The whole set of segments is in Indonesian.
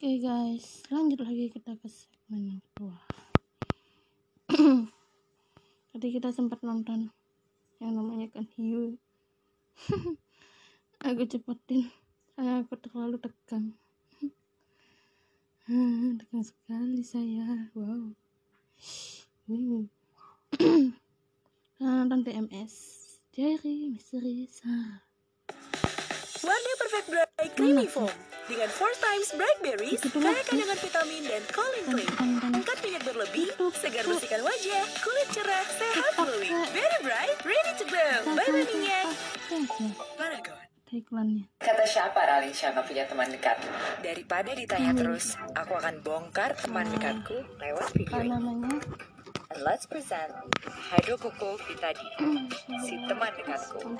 Oke guys, lanjut lagi kita ke segmen yang kedua. Tadi kita sempat nonton yang namanya kan hiu. aku cepetin karena aku terlalu tegang. tegang sekali saya. Wow. Hmm. nonton TMS Diary Misteri Sarah. Warna Perfect Bright Creamy Foam dengan 4 times bright berries, kaya kandungan vitamin dan choline clean. Angkat minyak berlebih, segar bersihkan wajah, kulit cerah, sehat glowing. Very bright, ready to glow. Bye bye minyak. Paragon. Iklannya. Kata siapa Ralisha nggak punya teman dekat? Daripada ditanya terus, aku akan bongkar teman dekatku lewat video Apa ini. namanya? And let's present Hydro Coco Vitadi, si teman dekatku.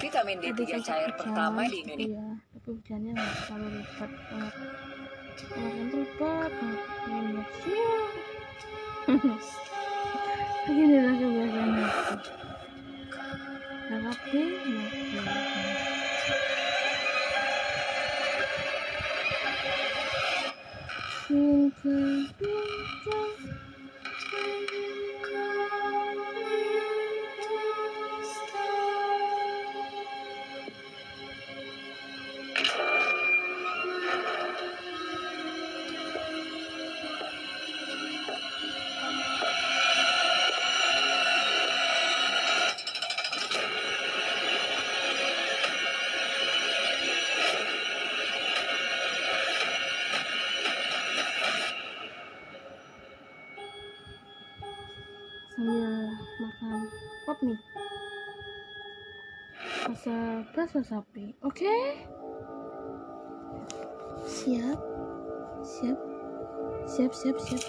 Vitamin Tadi D3 sempat cair pertama di Indonesia. Tapi hujannya nggak terlalu lebat banget. Kemarin tuh lebat banget. Ini ya. Siap. Begini lah kebiasaan aku. Tapi, sambil sapi oke? Siap. Siap. Siap siap siap.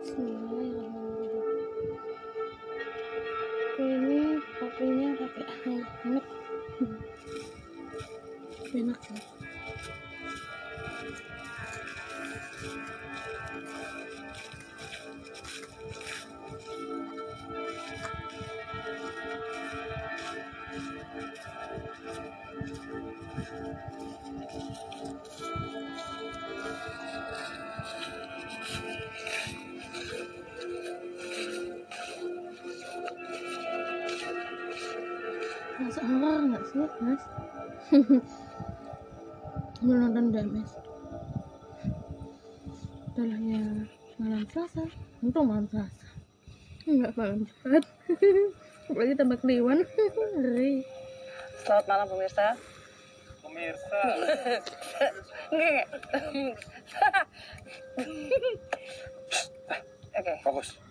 Bismillahirrahmanirrahim ini kopinya pakai hangat. Enak ya sih, Mas? Mau nonton DMS. Udah ya malam Selasa. Untung malam Selasa. Enggak malam Jumat. Apalagi tambah kliwon. Ngeri. Selamat malam pemirsa. Pemirsa, Nggak. Oke, fokus.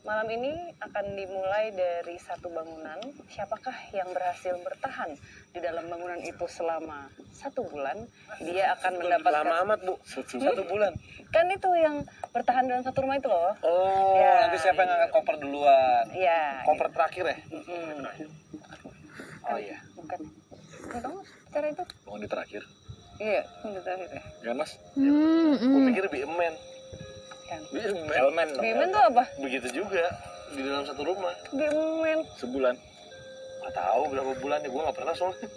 Malam ini akan dimulai dari satu bangunan. Siapakah yang berhasil bertahan di dalam bangunan itu selama satu bulan? Dia akan mendapatkan. Lama amat, Bu. Satu bulan. Kan itu yang bertahan dalam satu rumah itu loh. Oh, Ya. nanti siapa yang ngangkat koper duluan? Iya. Koper terakhir ya? Oh iya. Bukan. Nggak tahu cara itu. Bukan di terakhir. Iya, yang terakhir ya. Kan, Mas? Hmm, Gue pikir BMN. Kan. BMN. Elmen. Bimen tuh apa? Begitu juga. Di dalam satu rumah. Bimen. Sebulan. Gak tahu berapa bulan ya. Gue gak pernah soalnya.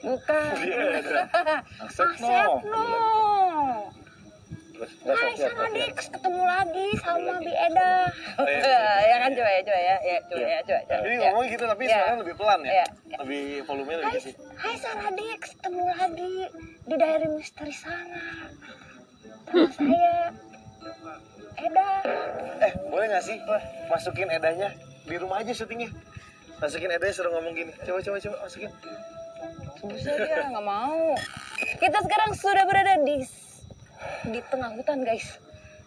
Bukan. Iya. Asep Asep no. no. Hai Sarah siap. Dix, ketemu lagi sama Bi Eda. Oh, iya. ya kan coba ya, coba ya, ya coba ya, coba. coba. Jadi Ya. ngomong gitu tapi Iya. suaranya lebih pelan ya? Iya. Lebih volumenya Hai, lebih kecil. hai Sarah Dix, ketemu lagi di Diary Misteri sana. Sama saya, Eda. Eh, boleh gak sih masukin edanya di rumah aja syutingnya? Masukin edanya suruh ngomong gini. Coba, coba, coba masukin. Bisa dia nggak mau. Kita sekarang sudah berada di di tengah hutan guys.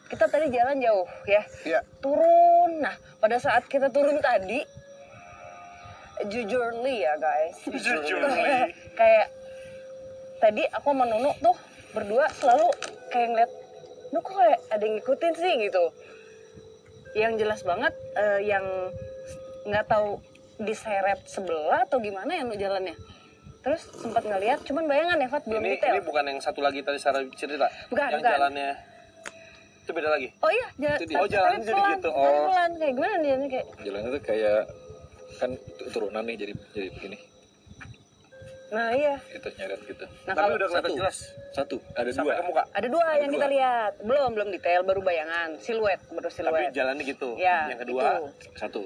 Kita tadi jalan jauh ya. Iya. Turun. Nah pada saat kita turun tadi, jujurly ya guys. Jujurly. kayak tadi aku sama Nunu tuh berdua selalu kayak ngeliat, lu kok kayak ada yang ngikutin sih gitu. Yang jelas banget eh, yang nggak tahu diseret sebelah atau gimana ya lu jalannya. Terus sempat ngeliat, cuman bayangan ya Fat belum Ini detail. ini bukan yang satu lagi tadi Sarah cerita. Bukan, yang bukan. jalannya Itu beda lagi. Oh iya, jalan, Itu dia. Oh, jalan jadi pelan, gitu. Oh. pelan. Kayak gimana dia kayak Jalannya tuh kayak kan tu- turunan nih jadi jadi begini. Nah iya. Itu nyeret gitu. Nah Tapi kalau udah kelihatan satu. jelas. Satu, ada Sampai dua. ke muka. ada dua yang dua. kita lihat. Belum, belum detail, baru bayangan. Siluet, baru Tapi siluet. jalannya gitu. Ya, Yang kedua, itu. Satu.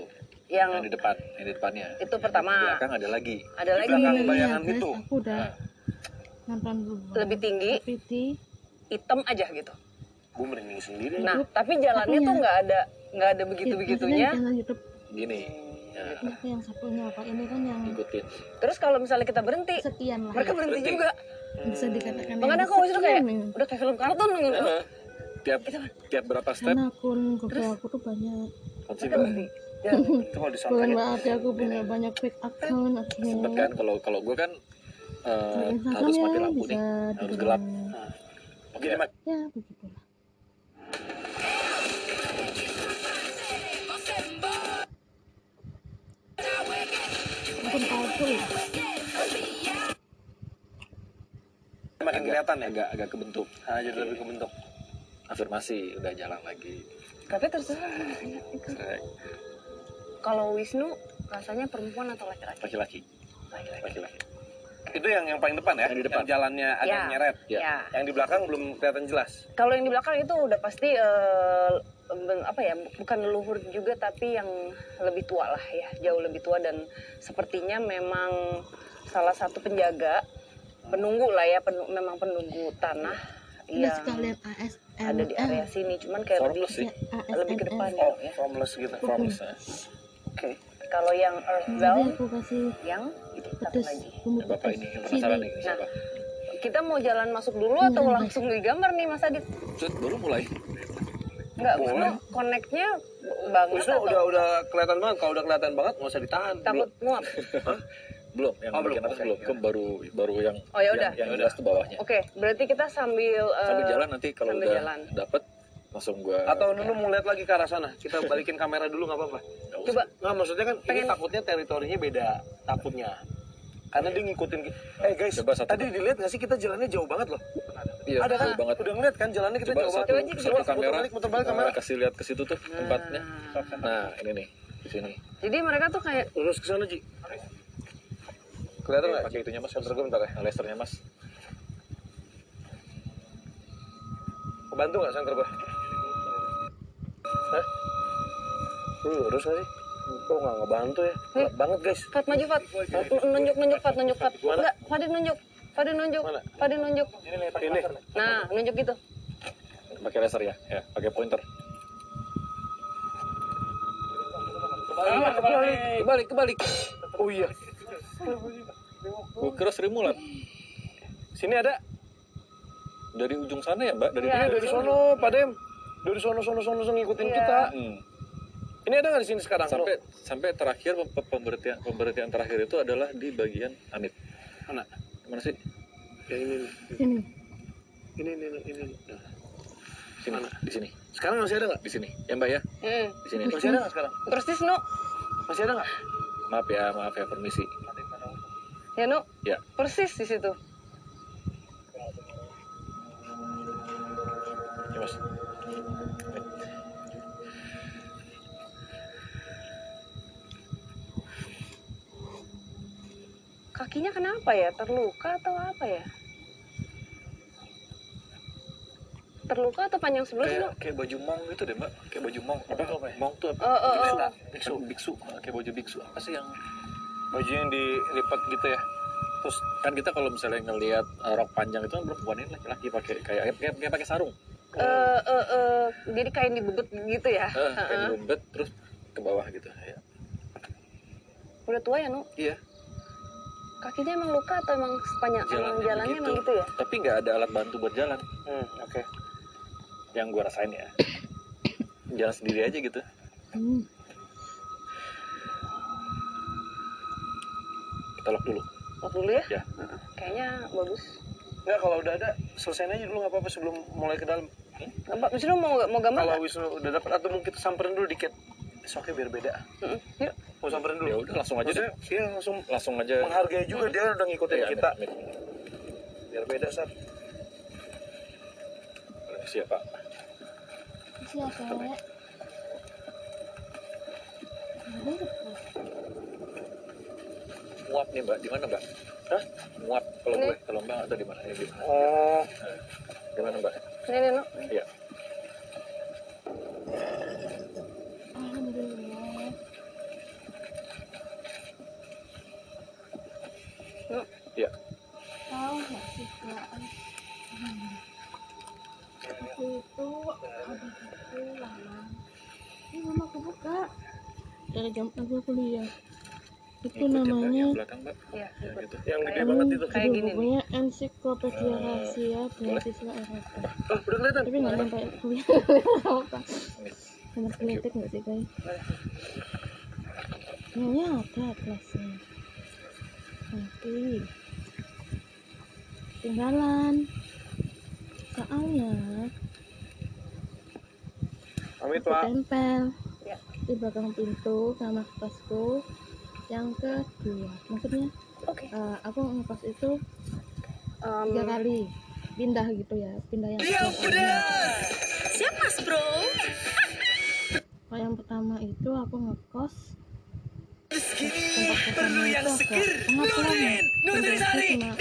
Yang Yang di depan, yang di depannya. itu pertama. Di belakang ada lagi. Ada Di lagi belakang Iya, bayangan guys, itu. aku udah nonton dulu lebih tinggi, tapi di hitam aja gitu. gue merinding sendiri. Nah, tapi jalannya tuh nggak ada nggak ada begitu begitunya. Gini. Ya, ini aku yang satunya apa ini kan yang ikutin. Terus kalau misalnya kita berhenti, sekian lah mereka berhenti Berhenti. juga. bisa dikatakan Makanya aku waktu itu kayak nih. udah kayak film kartun gitu. Eh, tiap tiap berapa step karena akun Google aku tuh banyak berhenti. Itu kalau bukan disampaikan. berarti aku punya banyak fake account sempet akhirnya kan kalau kalau gue kan eh, Instagramnya harus mati lampu bisa nih harus gelap Oke, Mak. ya begitulah makin kelihatan ya. agak agak kebentuk Nah, jadi lebih kebentuk. afirmasi udah jalan lagi Tapi terserah. Kalau Wisnu rasanya perempuan atau laki-laki? laki-laki Laki-laki. Itu yang yang paling depan ya. Yang di depan. jalannya agak Ya. nyeret. Ya. Ya. Yang di belakang belum kelihatan jelas. Kalau yang di belakang itu udah pasti eh, ben- apa ya? Bukan leluhur juga tapi yang lebih tua lah ya, jauh lebih tua dan sepertinya memang salah satu penjaga penunggu lah ya, penu- memang penunggu tanah yang ada di area sini. Cuman kayak lebih sih lebih ke depan Oh, ya. formless gitu. formless ya. Oke. Kalau yang kasih yang itu satu pedes lagi. bapak ini penasaran nih Nah. Kita mau jalan masuk dulu atau Iya, langsung digambar nih Mas Adit? Cet, baru mulai Enggak, Boleh. Wisnu connect-nya banget Wisnu atau udah udah kelihatan banget. Kalau udah kelihatan banget nggak usah ditahan. takut muap? belum yang Oh, belum. atas belum kan baru baru yang Oh, ya udah. yang, yang jelas tuh bawahnya Oke, berarti kita sambil eh, sambil jalan nanti kalau udah jalan. dapet langsung gua Atau Nunu mau lihat lagi ke arah sana. Kita balikin kamera dulu nggak apa-apa. Coba Nggak maksudnya kan ini Pengen- takutnya teritorinya beda. Takutnya. Karena dia ngikutin Eh guys, Coba satu. tadi dilihat nggak sih kita jalannya jauh banget loh. Iya Ada kan? banget Udah ngeliat kan jalannya kita coba jauh satu, banget. Coba, satu coba, kamera Muter balik, muter balik kamera. kasih lihat ke situ tuh tempatnya nah ini nih di sini Jadi mereka tuh kayak Lurus ke sana Ji. Kelihatan nggak? pakai itunya mas Bentar gue bentar ya. lasernya mas Kebantu nggak center gue? Hah? Lu lurus nggak sih? Kok nggak ngebantu ya? Gelap banget guys. Fat maju Fat. Nunjuk nunjuk Fat nunjuk Fat. Enggak, Fadin nunjuk. Fadin nunjuk. Mana? Fadin nunjuk. Ini. Nah, nunjuk gitu. pakai laser ya ya pakai pointer kebalik kebalik Oh iya. gua kira Sri Mulat Sini ada. dari ujung sana ya mbak dari Iya. Ini dari sono, Pak Dem. Dari sono, sono, sono, sono ngikutin Iya. kita. Hmm. Ini ada nggak di sini sekarang? sampai sampai terakhir pem- pemberhentian pemberhentian terakhir itu adalah di bagian Amit mana? Mana sih Ya ini, ini ini, ini, ini, ini. Nah. sini di sini Sekarang masih ada nggak? di sini ya mbak ya Hmm. di sini Masih ada nggak sekarang? Terus Tisnu, Masih ada nggak? maaf ya maaf ya permisi ya Nu, ya persis di situ. ya mas Kakinya kenapa ya? Terluka atau apa ya? Terluka atau panjang sebelah sih, Nu? kayak kayak baju mong gitu deh mbak kayak baju mong apa apa ya? mong tuh apa Oh, oh, oh. Biksu. biksu biksu kayak baju biksu apa sih yang Baju yang dilipat gitu ya. terus kan kita kalau misalnya ngelihat uh, rok panjang itu kan perempuan ini laki-laki pakai kayak kayak, kayak pakai sarung Eh, eh, eh, jadi kain dibebet gitu ya? eh, kayak dirumbet terus ke bawah gitu ya Udah tua ya, Nu? iya Kakinya emang luka atau emang sepanjang emang Jalannya jalannya begitu. emang gitu ya? tapi nggak ada alat bantu buat jalan Hmm, oke. yang gua rasain ya jalan sendiri aja gitu hmm. kita lock dulu Lock dulu ya? ya Kayaknya bagus. Nggak, kalau udah ada, selesain aja dulu nggak apa-apa sebelum mulai ke dalam. Apa, Wisnu mau mau gambar Kalau? Wisnu udah dapat atau mungkin kita samperin dulu dikit. Besoknya biar beda. Mm-mm. Yuk. Mau samperin dulu. ya udah langsung aja deh iya langsung langsung aja menghargai juga dia udah ngikutin Iya, kita. amit, amit. Biar beda, Sar. siapa Siapa? Apa? Muap nih mbak, di mana mbak? Hah? Muap kalau gue, kalau mbak atau di mana? Ini di mana? Oh, Di mana mbak? Ini nih, no. Iya. Alhamdulillah. Iya. Tahu nggak sih kak? Hmm. Waktu itu ada buku lama. Ini mama aku buka dari jam aku kuliah. Itu Ikutin, Mbak, namanya yang belakang mbak. Iya, Yang ikut. itu. yang gede banget itu. kayak gini nih. pokoknya ensiklopedia Eh, rahasia beasiswa Eropa. Oh, udah kelihatan. Tapi nggak sampai kuliah. Nomor kritik nggak sih guys? Kayaknya ada kelasnya. Nanti tinggalan. Soalnya Aku Pak. tempel Ya. di belakang pintu sama kertasku yang kedua. Maksudnya Oke. eh, aku ngekos itu Em, tiga kali pindah gitu ya pindah yang kedua Siap mas bro? Kalau yang pertama itu aku ngekos tempat pertama itu agak pengaturan ventilasinya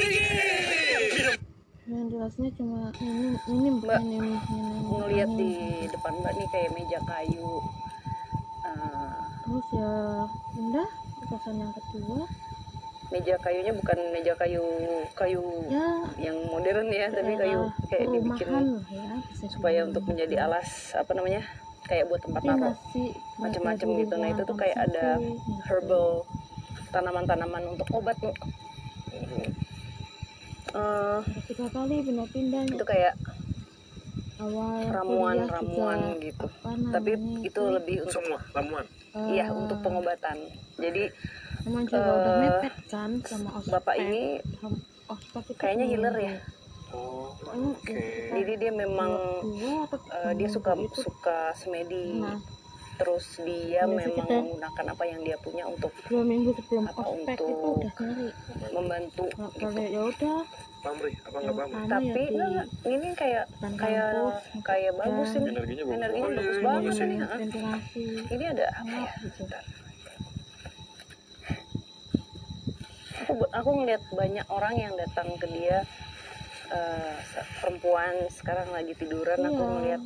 cuma ventilasinya cuma minim minim Mbak, minim minim ngelihat di depan mbak nih kayak meja kayu. Eh, terus ya pindah ke kosan yang kedua meja kayunya bukan meja kayu kayu ya yang modern ya, tapi kayu daerah kayak dibikin perumahan lah ya supaya untuk menjadi gitu. alas apa namanya kayak buat tempat taruh masih gitu. Nah, itu tuh kayak ada gitu. herbal tanaman-tanaman untuk obat tuh. Eh, Ada tiga kali pindah-pindah itu kayak awal ramuan kuliah ramuan juga, gitu. apa tapi namanya itu lebih untuk Semua ramuan. eh, iya untuk pengobatan. Jadi Emang juga udah eh, mepet kan sama ospek. bapak ini ospek itu kayaknya healer ya? Oh, oke. sekitar jadi dia memang eh, dia suka itu suka semedi. Nah terus dia Biasa memang kita- menggunakan apa yang dia punya untuk dua minggu sebelum Apa ospek untuk- itu udah nyari membantu Kalau- gitu. kalau ya udah Paham, Ri? Apa nggak paham? tapi ya enggak, ini kayak kayak kampus, kayak bagus dan ini Energinya bagus. energinya Oh, iya, bagus iya, banget bagus ini dan ha. ventilasi ini ada apa ya gitu Bentar. aku aku ngeliat banyak orang yang datang ke dia eh, se- perempuan sekarang lagi tiduran aku Iya. ngeliat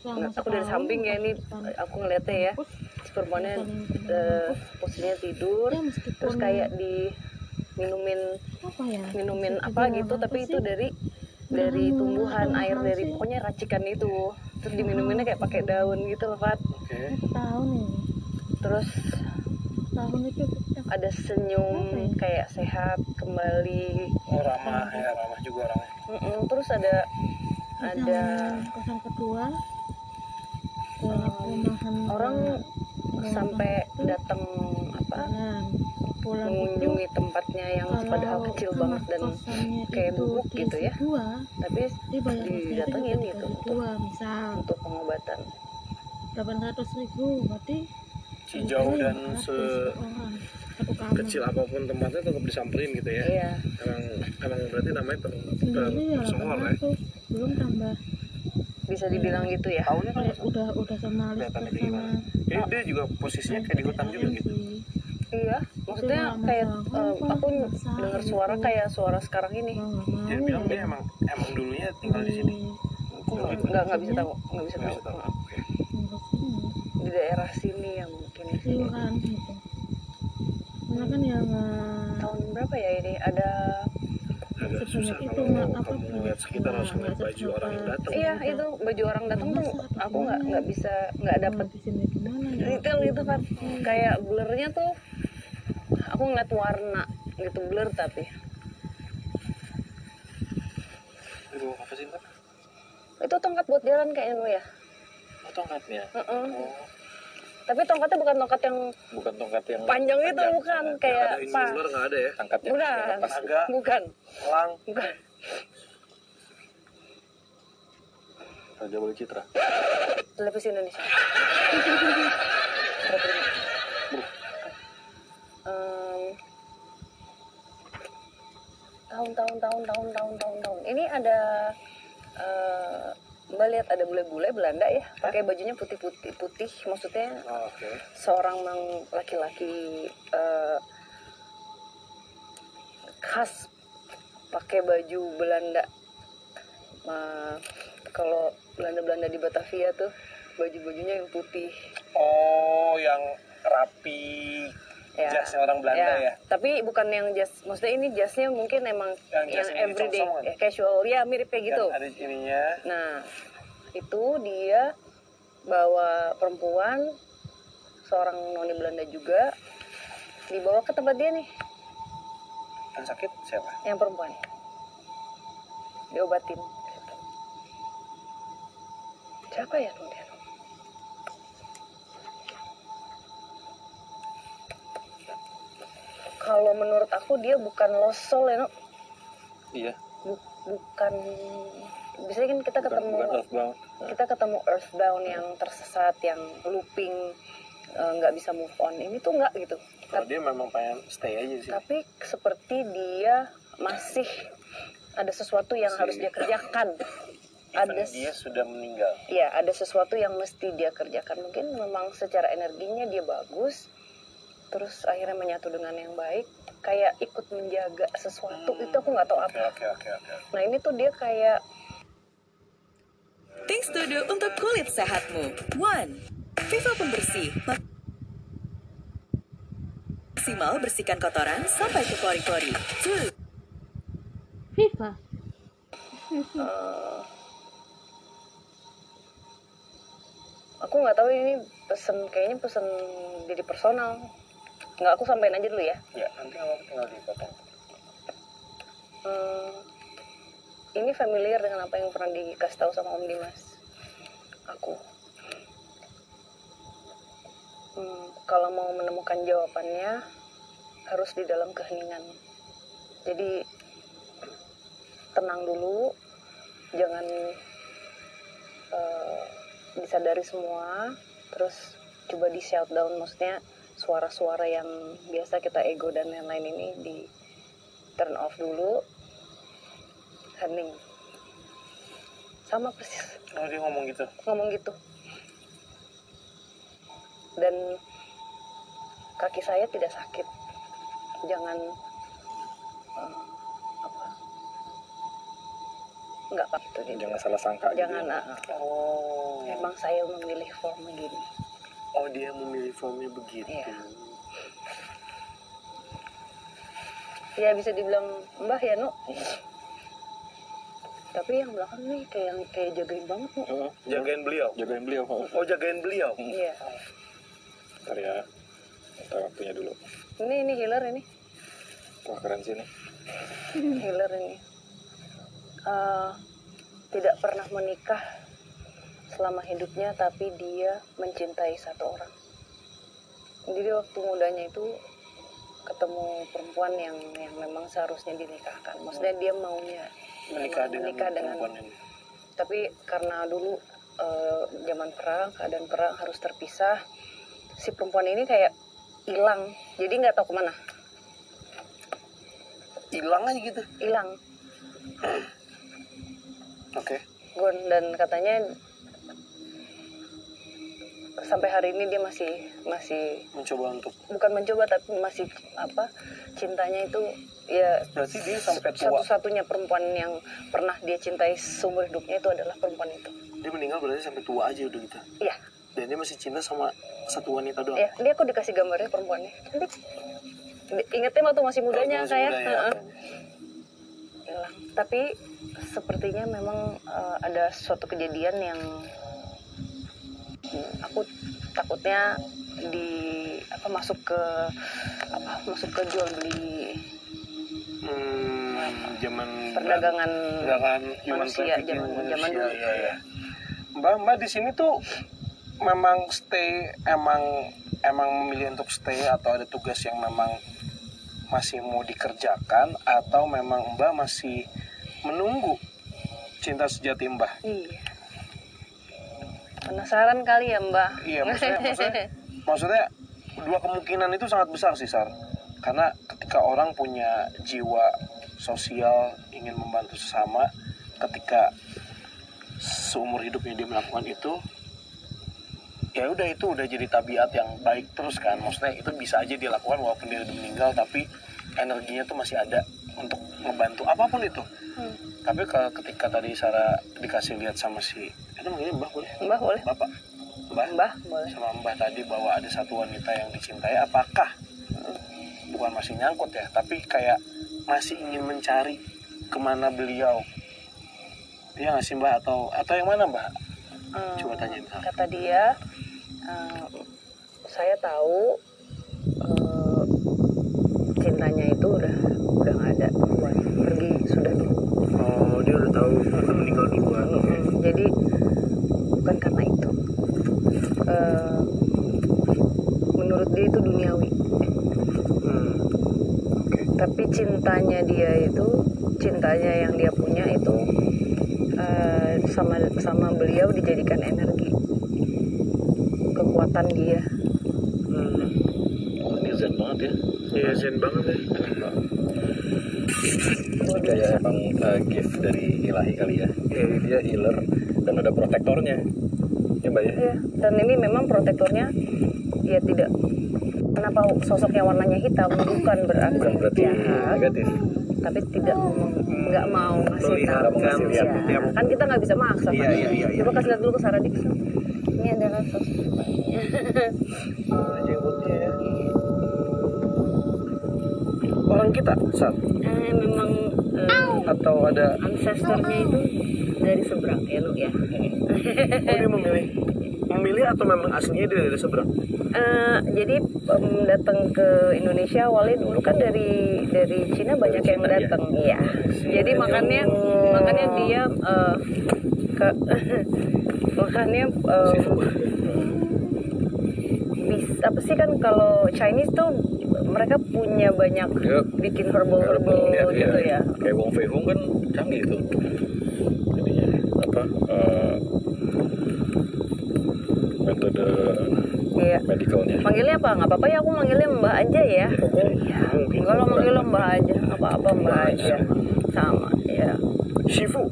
Selama aku dari samping ya ini aku ngeliatnya ya. Perempuannya saling eh, posisinya tidur ya terus kayak di minumin apa ya? minumin apa gitu tapi itu dari dari Bahan tumbuhan air dari pokoknya racikan itu. Terus diminuminnya kayak pakai daun gitu loh Fat. Ini terus tahun itu kita ada senyum ya? kayak sehat kembali. Oh, ramah ya, ramah juga orangnya. Terus ada ada kosan kedua perumahan orang perumahan sampai itu datang apa pulang itu mengunjungi tempatnya yang padahal kecil banget dan kayak itu bubuk gitu ya. dua tapi itu didatengin gitu dibagi untuk- dua misal untuk pengobatan delapan ratus ribu berarti Sejauh itu dan 500 se kecil apa pun tempatnya tetap disamperin gitu ya. iya Emang emang berarti namanya per, sendiri ya personal ya. 800 belum tambah bisa dibilang gitu ya? Tahunnya kan udah udah sama kayak sama? Ini dia juga posisinya kayak di hutan juga PPKM gitu. iya maksudnya kayak Apa, aku dengar gitu. suara kayak suara sekarang ini. Dia bilang ya dia emang emang dulunya tinggal di sini. aku nggak nggak bisa tahu nggak bisa tahu. di daerah sini yang mungkin. Iuran gitu. Karena kan ya nggak tahun berapa ya ini? Ada Agak susah itu, kalau. Apa kamu tuh? lihat sekitar harus ngeliat baju orang yang datang. iya itu baju orang datang tuh aku nggak nggak bisa nggak dapet di sini gimana ya detail gitu kan kayak blurnya tuh aku ngeliat warna gitu blur tapi Aduh, apa sih mbak? itu tongkat buat jalan kayaknya lu ya Oh, tongkatnya. Heeh. Oh, tapi tongkatnya bukan tongkat yang bukan tongkat yang panjang itu panjang. bukan Nah, kayak Ada ini pas ular nggak ada ya? Bukan. yang lepas. Naga, bukan elang. bukan Raja Wali Citra. televisi Indonesia Berapa ini? Em, tahun tahun tahun tahun tahun tahun tahun ini ada eh, Mbak lihat ada bule-bule Belanda ya, pakai bajunya putih-putih putih, maksudnya Oh, Oke. seorang mang- laki-laki eh, khas pakai baju Belanda. Nah, kalau Belanda-Belanda di Batavia tuh baju-bajunya yang putih. Oh, yang rapi. Ya. Jasnya orang Belanda ya. Tapi bukan yang jas, maksudnya ini jasnya mungkin emang Yang yang, everyday, ya, casual, ya mirip kayak gitu. Ada ininya. Nah, itu dia bawa perempuan, seorang noni Belanda juga, dibawa ke tempat dia nih, Yang sakit siapa? yang perempuan. Diobatin. Siapa ya tuh Kalau menurut aku dia bukan losol ya, no. Iya. Bu- bukan biasanya kan kita Bukan, ketemu bukan earthbound. kita ketemu earthbound yang tersesat yang looping eh, nggak bisa move on ini tuh nggak gitu Kalau dia memang pengen stay aja sih. tapi seperti dia masih ada sesuatu yang Masih- harus dia kerjakan ada dia sudah meninggal. ya ada sesuatu yang mesti dia kerjakan mungkin memang secara energinya dia bagus terus akhirnya menyatu dengan yang baik kayak ikut menjaga sesuatu itu aku nggak tahu apa oke, oke, oke. nah ini tuh dia kayak Think Studio untuk kulit sehatmu. One, Viva pembersih. Maksimal bersihkan kotoran sampai ke pori-pori. Two, Viva. eh, aku nggak tahu ini pesen kayaknya pesen jadi personal nggak aku sampein aja dulu ya. Ya, nanti kalau tinggal dipotong. Hmm, ini familiar dengan apa yang pernah dikasih tahu sama Om Dimas? Aku. Hmm, kalau mau menemukan jawabannya harus di dalam keheningan. Jadi tenang dulu. Jangan eh, disadari semua. Terus coba di shout down maksudnya suara-suara yang biasa kita ego dan lain-lain ini di turn off dulu hening sama persis Oh, dia ngomong gitu. ngomong gitu dan kaki saya tidak sakit jangan eh, apa nggak apa itu Jangan salah sangka jangan gitu. ya. ah, Oh. emang saya memilih form begini Oh, dia memilih formnya begitu. Iya. ya bisa dibilang mbah ya nu tapi yang belakang nih kayak yang kayak jagain banget nu Oh, Jagain beliau. jagain beliau. Oh, Oh, jagain beliau. iya Ntar ya. Kita waktunya dulu. ini ini healer ini Wah keren sih nih. healer ini Eh, tidak pernah menikah selama hidupnya tapi dia mencintai satu orang jadi waktu mudanya itu ketemu perempuan yang yang memang seharusnya dinikahkan maksudnya dia maunya Menikah dengan menikah dengan perempuan ini. tapi karena dulu eh, zaman perang keadaan perang harus terpisah si perempuan ini kayak hilang jadi nggak tahu ke mana Hilang aja gitu. hilang Oke. Gon dan katanya sampai hari ini dia masih masih Mencoba untuk bukan mencoba tapi masih apa cintanya itu ya berarti dia sampai tua. satu-satunya perempuan yang pernah dia cintai seumur hidupnya itu adalah perempuan itu Dia meninggal berarti sampai tua aja udah gitu. iya Dan dia masih cinta sama satu wanita doang. ya dia kok dikasih gambarnya perempuannya cantik ingetnya waktu masih mudanya Masih saya muda ya. Heeh. hilang tapi sepertinya memang eh, ada suatu kejadian yang aku takutnya di apa masuk ke apa masuk ke jual beli Hmm, zaman perdagangan perdagangan manusia, zaman- dulu. iya, iya. Mbak, Mbak di sini tuh memang stay emang emang memilih untuk stay atau ada tugas yang memang masih mau dikerjakan atau memang Mbak masih menunggu cinta sejati Mbak? iya penasaran kali ya mbak? Iya, maksudnya, maksudnya, maksudnya dua kemungkinan itu sangat besar sih, Sar. Karena ketika orang punya jiwa sosial, ingin membantu sesama, ketika seumur hidupnya dia melakukan itu ya udah itu udah jadi tabiat yang baik terus kan. Maksudnya itu bisa aja dia lakukan walaupun dia udah meninggal tapi energinya tuh masih ada untuk ngebantu apa pun itu Hmm. tapi ke- ketika tadi Sarah dikasih lihat sama si itu manggilnya mbah boleh Mbah boleh. bapak mbah Mbah boleh. sama mbah tadi bahwa ada satu wanita yang dicintai apakah bukan masih nyangkut ya tapi kayak masih ingin mencari ke mana beliau Iya nggak sih mbak atau atau yang mana mbak Hmm, Coba tanyain. Kata dia, eh, saya tahu eh, cintanya itu udah udah nggak ada duluan, pergi sudah dulu. oh dia udah tahu kan meninggal duluan Mm, Jadi bukan karena itu. Eh, menurut dia itu duniawi. hmm. oke tapi cintanya dia itu cintanya yang dia punya itu eh, sama sama beliau dijadikan energi kekuatan dia hmm. Oh, ini zen banget ya. Iya zen banget ya Ini kayak emang uh, gift dari ilahi kali ya. Jadi dia healer dan ada protektornya. Ya mbak ya. Iya, dan ini memang protektornya ya tidak kenapa sosoknya warnanya hitam bukan berarti, Bukan berarti jahat negatif. tapi tidak nggak mau ngasih tahu Ya, kan kita nggak bisa maksa Iya, kan? iya, iya, iya. coba kasih lihat dulu ke Sarah Dixon ini adalah sosok Ada jenggotnya ya orang kita saat eh, memang atau ada ancestornya itu dari seberang. Ya lu ya. Oh dia memilih. Memilih atau memang aslinya dia dari seberang? Eh, jadi em, datang ke Indonesia awalnya dulu kan dari dari Cina banyak yang Cina, ya? datang. Iya. Jadi makanya makanya dia eh, ke makanya eh, bis- apa sih kan kalau Chinese tuh mereka punya banyak Dia bikin herbal herbal Iya, gitu iya. ya Kayak Wong Fei Hung kan canggih tuh. Jadinya apa? eh, metode iya medicalnya. Manggilnya apa? Nggak apa-apa ya aku manggilnya Mbak aja ya. Iya. Enggak lo manggil Mbak aja. Apa-apa Mbak aja. Sama ya. Shifu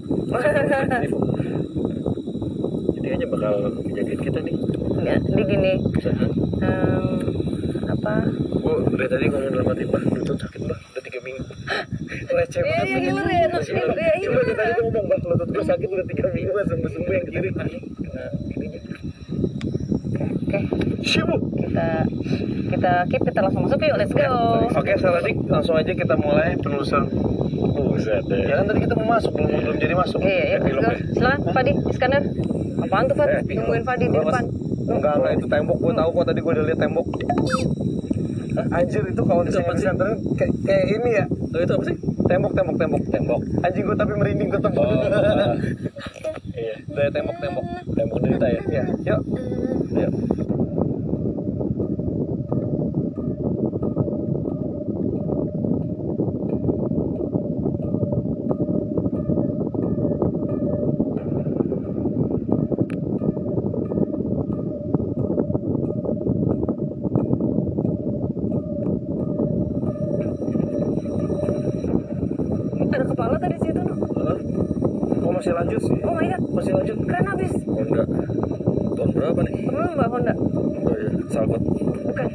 Jadi kayaknya bakal kejadian kita nih. Ya, di gini. Bisa. Dari tadi ngomong dalam hati mbak lutut sakit mbak udah tiga minggu receh Iya, banget iya, ngiler ya, iya. coba tadi gua ngomong mbak lutut gue sakit udah tiga minggu mbak sembuh sembuh yang kiri Kena ininya. Oke, Shifu kita kita keep kita langsung masuk yuk. Let's go. oke Saladik langsung aja kita mulai penelusuran Buset deh. ya kan tadi kita mau masuk belum belum jadi masuk Iya, iya, go. Silakan, Fadi, Iskandar. Apaan tuh, Fad? Eh, Nungguin Fadi di depan. Enggak, enggak itu tembok, gue tahu kok tadi gue udah lihat tembok. Anjir itu kalau di center kayak, kayak ini ya, Oh, itu apa sih? tembok, tembok, tembok, Tembok. Anjing gue tapi merinding ketemu. Oh, ah. iya. Dari tembok, tembok. Tembok derita ya. Ya, yuk. Iya. Ada kepala tadi situ, no. Hah? Oh masih lanjut sih. Oh my god, Masih lanjut. keren habis. Honda. Tahun berapa nih? Temen lu Mbak Honda. Oh iya, Salvat. Bukan.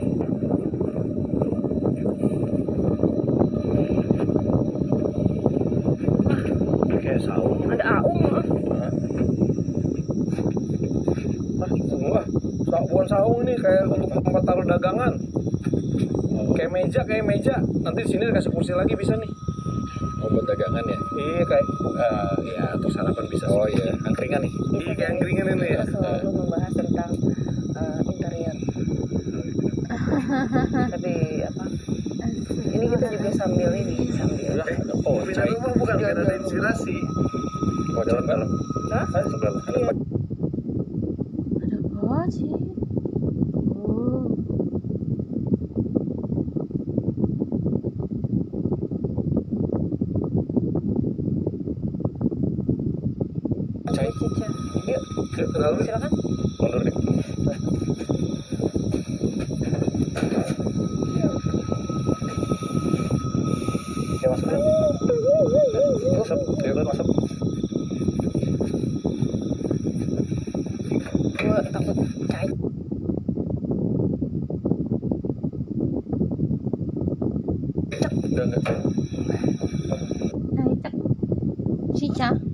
Kayak saung. Ada Aung. ah. Sa- bukan saung ini kayak untuk tempat taruh dagangan. Kayak meja, kayak meja. Nanti di sini dikasih kursi lagi bisa nih. Oh, buat dagangan ya? Iya kayak, eh, ya untuk sarapan bisa. Oh iya, angkringan nih. Iya kayak angkringan ini ya. Kita selalu membahas tentang eh, interior. Tapi apa? Ini kita juga sambil ini, sambil. Oh, cai. rumah bukan biar ada inspirasi. Oh, dalam dalam. Hah? Ada sebelah. Ada Iya. mundur silakan. Yeah.